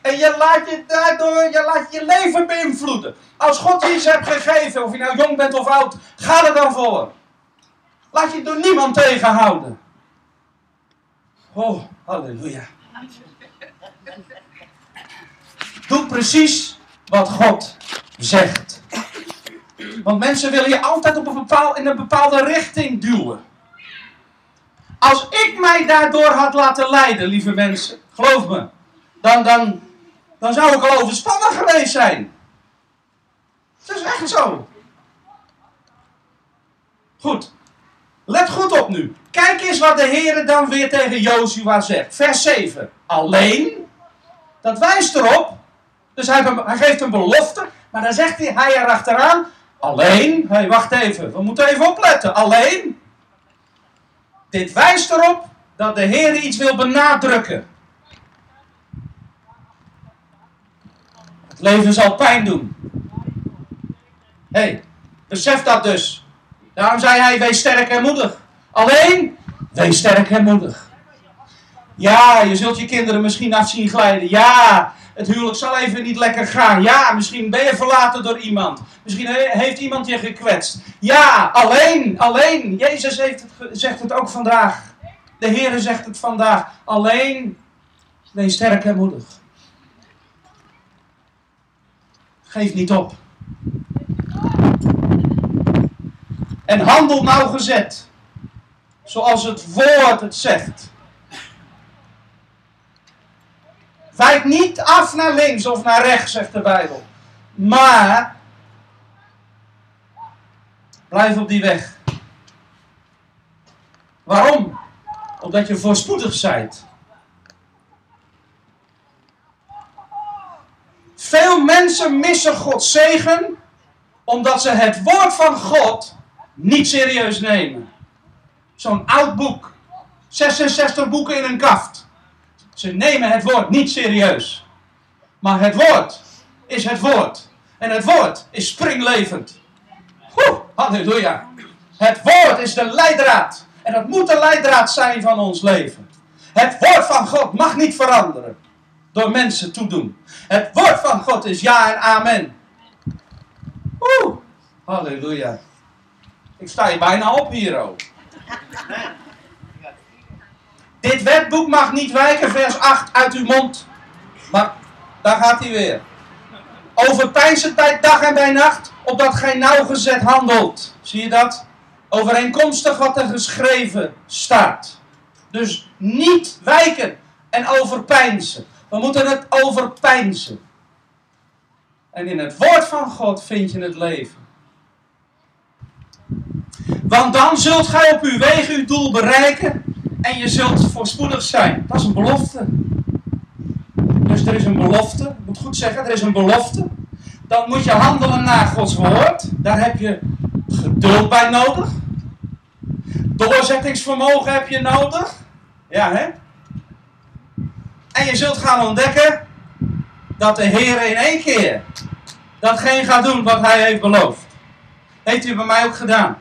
En je laat je daardoor je, laat je leven beïnvloeden. Als God je iets hebt gegeven, of je nou jong bent of oud, ga er dan voor. Laat je door niemand tegenhouden. Oh, Halleluja. Doe precies wat God zegt. Want mensen willen je altijd op een bepaal, in een bepaalde richting duwen. Als ik mij daardoor had laten leiden, lieve mensen, geloof me, dan, dan, dan zou ik al overspannen geweest zijn. Dat is echt zo. Goed. Let goed op nu. Kijk eens wat de Heer dan weer tegen Jozua zegt. Vers 7. Alleen. Dat wijst erop. Dus hij, hij geeft een belofte. Maar dan zegt hij, hij erachteraan. Alleen. Hey, wacht even. We moeten even opletten. Alleen. Dit wijst erop dat de Heer iets wil benadrukken. Het leven zal pijn doen. Hé, hey, besef dat dus. Daarom zei hij, wees sterk en moedig. Alleen, wees sterk en moedig. Ja, je zult je kinderen misschien af zien glijden. Ja, het huwelijk zal even niet lekker gaan. Ja, misschien ben je verlaten door iemand. Misschien heeft iemand je gekwetst. Ja, alleen, alleen. Jezus heeft het, zegt het ook vandaag. De Heer zegt het vandaag. Alleen, wees sterk en moedig. Geef niet op. En handel nauwgezet. Zoals het woord het zegt. Wijk niet af naar links of naar rechts, zegt de Bijbel. Maar blijf op die weg. Waarom? Omdat je voorspoedig zijt. Veel mensen missen Gods zegen omdat ze het woord van God niet serieus nemen. Zo'n oud boek. 66 boeken in een kaft. Ze nemen het woord niet serieus. Maar het woord is het woord. En het woord is springlevend. Oeh, halleluja. Het woord is de leidraad. En dat moet de leidraad zijn van ons leven. Het woord van God mag niet veranderen. Door mensen toedoen. Het woord van God is ja en amen. Oeh, halleluja. Ik sta je bijna op hier ook. Dit wetboek mag niet wijken, vers 8, uit uw mond. Maar daar gaat hij weer. Overpijnse tijd dag en bij nacht, opdat gij nauwgezet handelt. Zie je dat? Overeenkomstig wat er geschreven staat. Dus niet wijken en overpijnsen. We moeten het overpijnsen. En in het woord van God vind je het leven. Want dan zult gij op uw wegen uw doel bereiken en je zult voorspoedig zijn. Dat is een belofte. Dus er is een belofte. Ik moet goed zeggen, er is een belofte. Dan moet je handelen naar Gods woord. Daar heb je geduld bij nodig. Doorzettingsvermogen heb je nodig. Ja, hè? En je zult gaan ontdekken dat de Heer in één keer datgene gaat doen wat Hij heeft beloofd. Heeft u bij mij ook gedaan.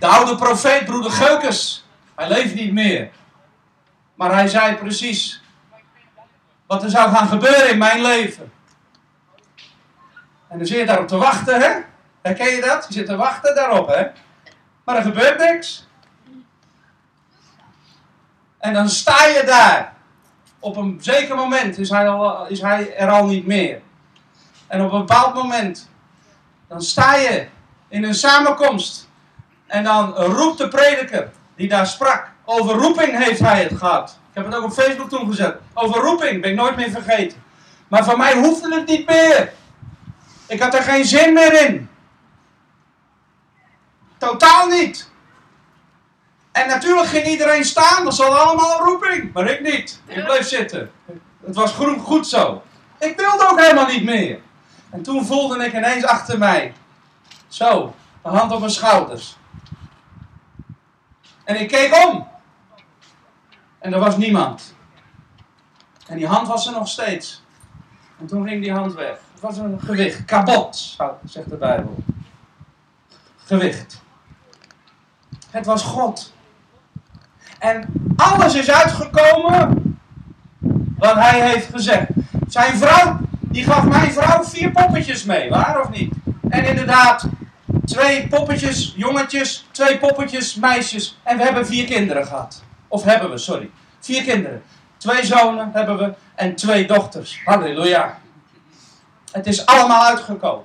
De oude profeet, broeder Geukes, hij leeft niet meer. Maar hij zei precies wat er zou gaan gebeuren in mijn leven. En dan zit je daarop te wachten, hè? Herken je dat? Je zit te wachten daarop, hè? Maar er gebeurt niks. En dan sta je daar. Op een zeker moment is hij, al, is hij er al niet meer. En op een bepaald moment, dan sta je in een samenkomst. En dan roept de prediker die daar sprak. Over roeping heeft hij het gehad. Ik heb het ook op Facebook toen gezet. Over roeping ben ik nooit meer vergeten. Maar voor mij hoefde het niet meer. Ik had er geen zin meer in. Totaal niet. En natuurlijk ging iedereen staan, dat zat allemaal een roeping. Maar ik niet. Ik bleef zitten. Het was goed, goed zo. Ik wilde ook helemaal niet meer. En toen voelde ik ineens achter mij. Zo, de hand op mijn schouders. En ik keek om. En er was niemand. En die hand was er nog steeds. En toen ging die hand weg. Het was een gewicht. Kabot, zegt de Bijbel. Gewicht. Het was God. En alles is uitgekomen wat hij heeft gezegd. Zijn vrouw, die gaf mijn vrouw vier poppetjes mee, waar of niet? En inderdaad, Twee poppetjes, jongetjes, twee poppetjes, meisjes. En we hebben vier kinderen gehad. Of hebben we, sorry. Vier kinderen. Twee zonen hebben we en twee dochters. Halleluja. Het is allemaal uitgekomen.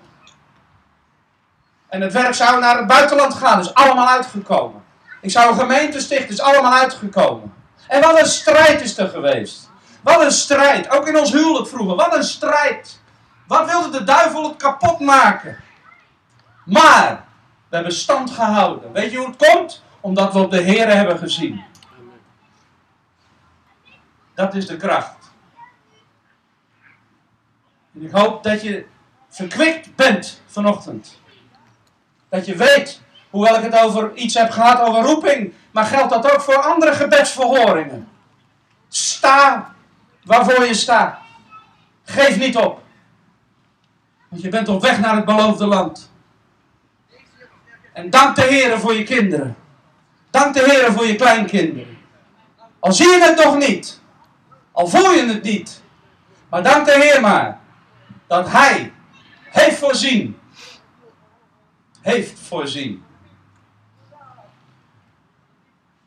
En het werk zou naar het buitenland gaan, is allemaal uitgekomen. Ik zou een gemeente stichten, is allemaal uitgekomen. En wat een strijd is er geweest. Wat een strijd. Ook in ons huwelijk vroeger. Wat een strijd. Wat wilde de duivel het kapot maken? Maar we hebben stand gehouden. Weet je hoe het komt? Omdat we op de Heer hebben gezien. Dat is de kracht. En ik hoop dat je verkwikt bent vanochtend. Dat je weet, hoewel ik het over iets heb gehad over roeping, maar geldt dat ook voor andere gebedsverhoringen. Sta waarvoor je staat. Geef niet op. Want je bent op weg naar het beloofde land. En dank de Heer voor je kinderen. Dank de Heer voor je kleinkinderen. Al zie je het nog niet. Al voel je het niet. Maar dank de Heer maar. Dat Hij heeft voorzien. Heeft voorzien.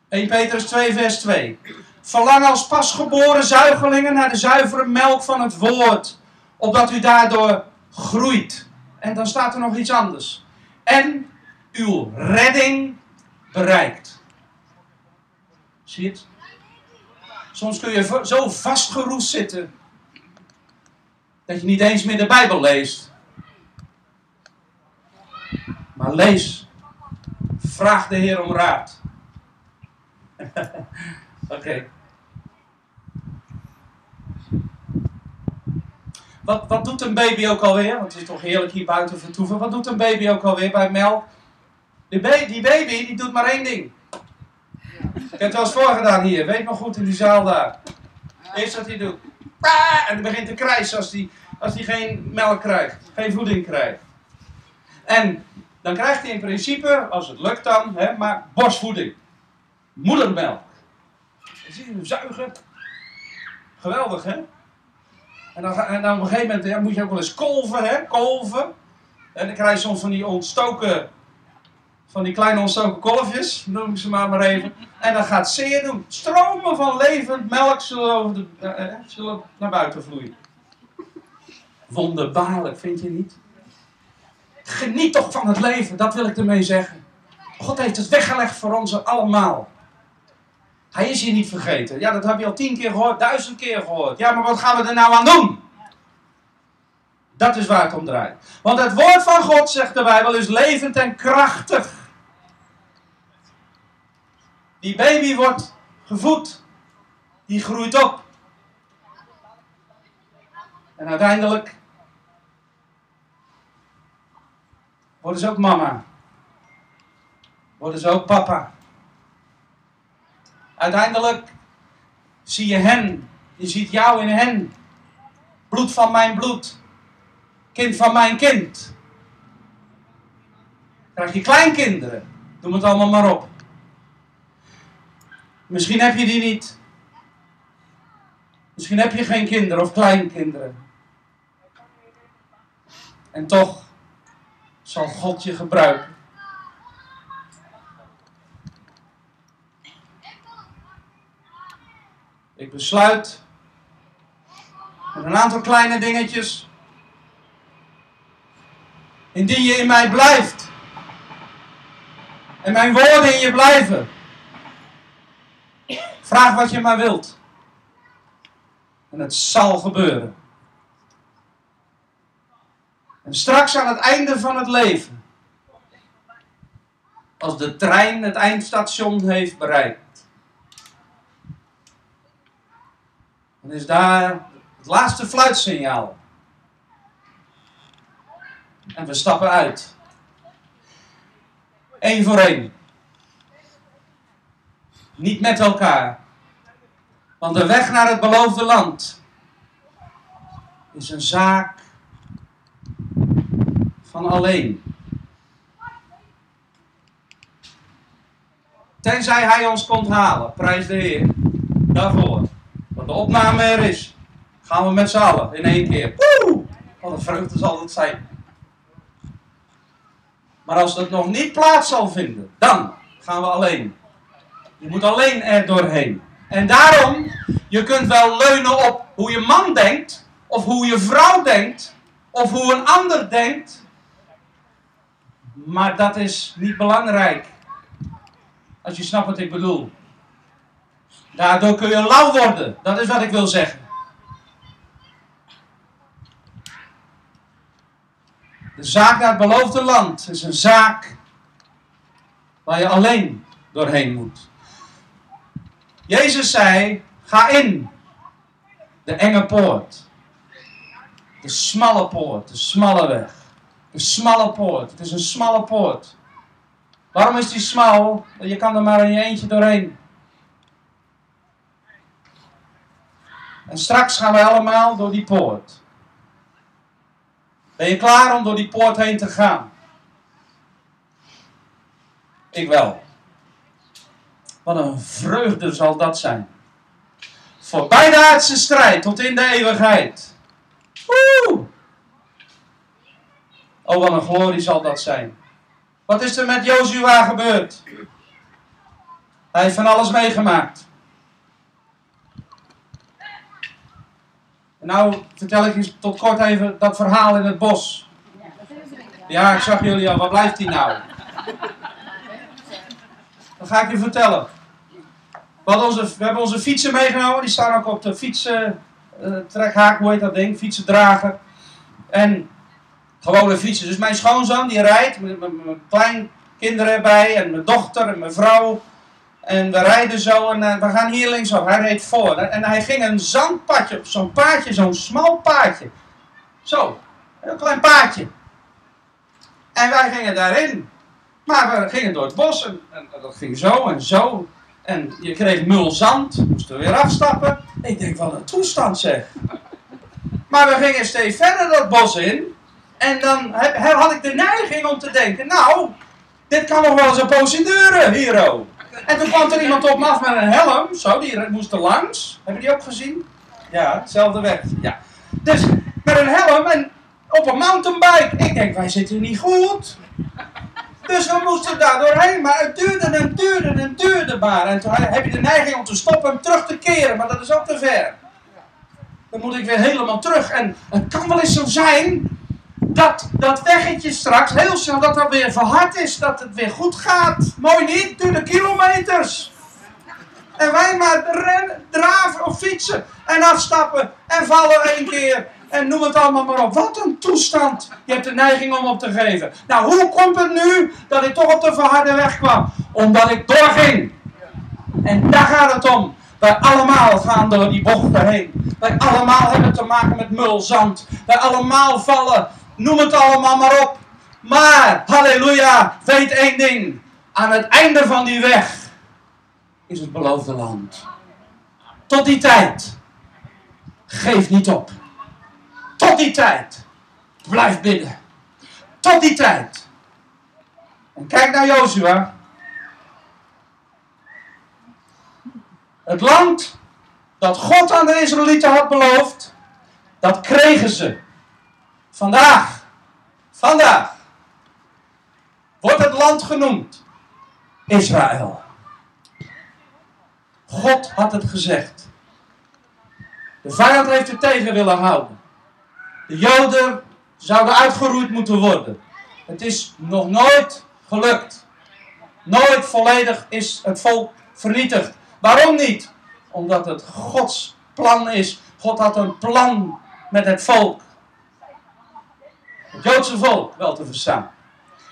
1 Petrus 2 vers 2. Verlang als pasgeboren zuigelingen naar de zuivere melk van het woord. Opdat u daardoor groeit. En dan staat er nog iets anders. En uw redding bereikt. Zie je het? Soms kun je zo vastgeroest zitten dat je niet eens meer de Bijbel leest. Maar lees. Vraag de Heer om raad. Oké. Wat, wat doet een baby ook alweer? Want het is toch heerlijk hier buiten vertoeven. Wat doet een baby ook alweer bij melk? Die, die baby die doet maar één ding. Ik heb het wel eens voorgedaan hier. Weet nog goed in die zaal daar. Eerst wat hij doet. En hij begint te krijsen als hij als geen melk krijgt. Geen voeding krijgt. En dan krijgt hij in principe, als het lukt dan, hè, maar borstvoeding. Moedermelk. Dan zie je hem zuigen. Geweldig, hè? En dan, en dan op een gegeven moment ja, moet je ook wel eens kolven, hè? Kolven. En dan krijg je soms van die ontstoken van die kleine ontstoken kolfjes, noem ik ze maar maar even. En dan gaat zeer doen. Stromen van levend melk zullen, over de, eh, eh, zullen naar buiten vloeien. Wonderbaarlijk, vind je niet? Geniet toch van het leven, dat wil ik ermee zeggen. God heeft het weggelegd voor ons allemaal. Hij is hier niet vergeten. Ja, dat heb je al tien keer gehoord, duizend keer gehoord. Ja, maar wat gaan we er nou aan doen? Dat is waar het om draait. Want het woord van God, zegt de Bijbel, is levend en krachtig. Die baby wordt gevoed. Die groeit op. En uiteindelijk worden ze ook mama. Worden ze ook papa. Uiteindelijk zie je hen. Je ziet jou in hen. Bloed van mijn bloed. Kind van mijn kind. Krijg je kleinkinderen. Doe het allemaal maar op. Misschien heb je die niet. Misschien heb je geen kinderen of kleinkinderen. En toch zal God je gebruiken. Ik besluit met een aantal kleine dingetjes. Indien je in mij blijft en mijn woorden in je blijven, vraag wat je maar wilt. En het zal gebeuren. En straks aan het einde van het leven, als de trein het eindstation heeft bereikt, dan is daar het laatste fluitsignaal. En we stappen uit. Eén voor één. Niet met elkaar. Want de weg naar het beloofde land is een zaak van alleen. Tenzij hij ons komt halen, prijs de Heer. Daarvoor. Dat de opname er is. Gaan we met z'n allen in één keer. Woe! Wat een vreugde zal het zijn. Maar als dat nog niet plaats zal vinden, dan gaan we alleen. Je moet alleen er doorheen. En daarom, je kunt wel leunen op hoe je man denkt, of hoe je vrouw denkt, of hoe een ander denkt. Maar dat is niet belangrijk. Als je snapt wat ik bedoel. Daardoor kun je lauw worden. Dat is wat ik wil zeggen. De zaak naar het beloofde land is een zaak waar je alleen doorheen moet. Jezus zei: Ga in de enge poort. De smalle poort, de smalle weg. De smalle poort. Het is een smalle poort. Waarom is die smal? Je kan er maar in je eentje doorheen. En straks gaan we allemaal door die poort. Ben je klaar om door die poort heen te gaan? Ik wel. Wat een vreugde zal dat zijn. Voorbij de aardse strijd tot in de eeuwigheid. Woe! Oh, wat een glorie zal dat zijn. Wat is er met Jozua gebeurd? Hij heeft van alles meegemaakt. Nou vertel ik je tot kort even dat verhaal in het bos. Ja, ik zag jullie al. Waar blijft hij nou? Dat ga ik je vertellen. We, we hebben onze fietsen meegenomen. Die staan ook op de fietsen. Uh, trekhaak, hoe heet dat ding? Fietsen dragen. En gewone fietsen. Dus mijn schoonzoon die rijdt. Met, mijn kleinkinderen erbij. En mijn dochter en mijn vrouw. En we rijden zo en uh, we gaan hier linksaf. Hij reed voor. En hij ging een zandpadje op zo'n paadje, zo'n smal paadje. Zo, een klein paadje. En wij gingen daarin. Maar we gingen door het bos en, en dat ging zo en zo. En je kreeg mul zand, moesten we weer afstappen. Ik denk, wat een toestand zeg. Maar we gingen steeds verder dat bos in. En dan had ik de neiging om te denken, nou, dit kan nog wel eens een poosje duren, Hero. En toen kwam er iemand op me af met een helm. Zo, die moest er langs. Hebben die ook gezien? Ja, hetzelfde weg. Ja. Dus met een helm en op een mountainbike. Ik denk, wij zitten niet goed. Dus we moesten daar doorheen. Maar het duurde en duurde en duurde maar. En toen heb je de neiging om te stoppen en terug te keren. Maar dat is ook te ver. Dan moet ik weer helemaal terug. En het kan wel eens zo zijn dat dat weggetje straks heel snel dat dat weer verhard is, dat het weer goed gaat. Mooi niet, door de kilometers. En wij maar rennen, draven of fietsen en afstappen en vallen één keer. En noem het allemaal maar op. Wat een toestand. Je hebt de neiging om op te geven. Nou, hoe komt het nu dat ik toch op de verharde weg kwam? Omdat ik doorging. En daar gaat het om. Wij allemaal gaan door die bochten heen. Wij allemaal hebben te maken met mulzand. Wij allemaal vallen Noem het allemaal maar op. Maar, halleluja, weet één ding. Aan het einde van die weg is het beloofde land. Tot die tijd. Geef niet op. Tot die tijd. Blijf bidden. Tot die tijd. En kijk naar Jozua. Het land dat God aan de Israëlieten had beloofd, dat kregen ze. Vandaag, vandaag, wordt het land genoemd Israël. God had het gezegd. De vijand heeft het tegen willen houden. De Joden zouden uitgeroeid moeten worden. Het is nog nooit gelukt. Nooit volledig is het volk vernietigd. Waarom niet? Omdat het Gods plan is. God had een plan met het volk het Joodse volk wel te verstaan.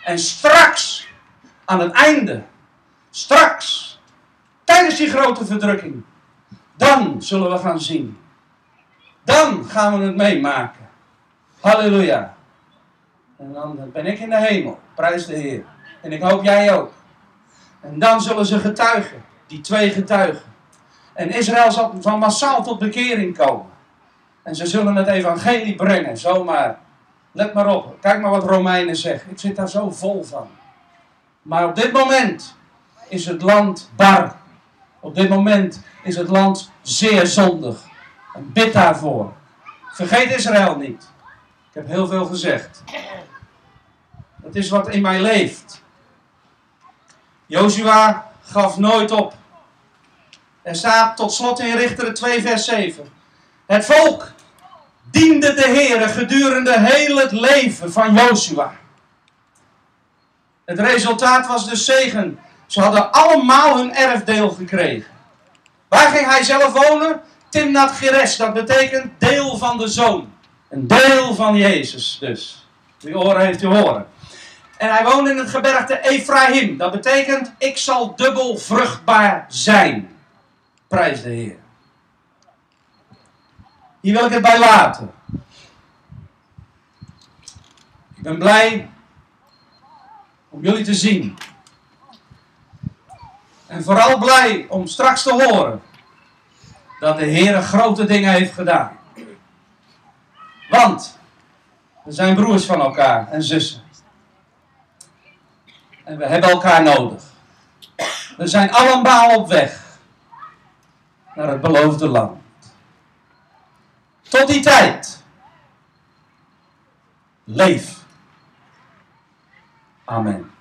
En straks, aan het einde, straks, tijdens die grote verdrukking, dan zullen we gaan zien. Dan gaan we het meemaken. Halleluja. En dan ben ik in de hemel. Prijs de Heer. En ik hoop jij ook. En dan zullen ze getuigen. Die twee getuigen. En Israël zal van massaal tot bekering komen. En ze zullen het evangelie brengen, zomaar Let maar op. Kijk maar wat Romeinen zegt. Ik zit daar zo vol van. Maar op dit moment is het land bar. Op dit moment is het land zeer zondig. Bid daarvoor. Vergeet Israël niet. Ik heb heel veel gezegd. Dat is wat in mij leeft. Joshua gaf nooit op. Er staat tot slot in Richteren 2 vers 7. Het volk diende de Heer gedurende heel het leven van Joshua. Het resultaat was dus zegen. Ze hadden allemaal hun erfdeel gekregen. Waar ging hij zelf wonen? Timnat Geres, dat betekent deel van de zoon. Een deel van Jezus dus. Die oren heeft u horen. En hij woonde in het gebergte Ephraim. Dat betekent, ik zal dubbel vruchtbaar zijn. Prijs de Heer. Hier wil ik het bij laten. Ik ben blij om jullie te zien. En vooral blij om straks te horen dat de Heer grote dingen heeft gedaan. Want we zijn broers van elkaar en zussen. En we hebben elkaar nodig. We zijn allemaal op weg naar het beloofde land. Tot die tijd. Leef. Amen.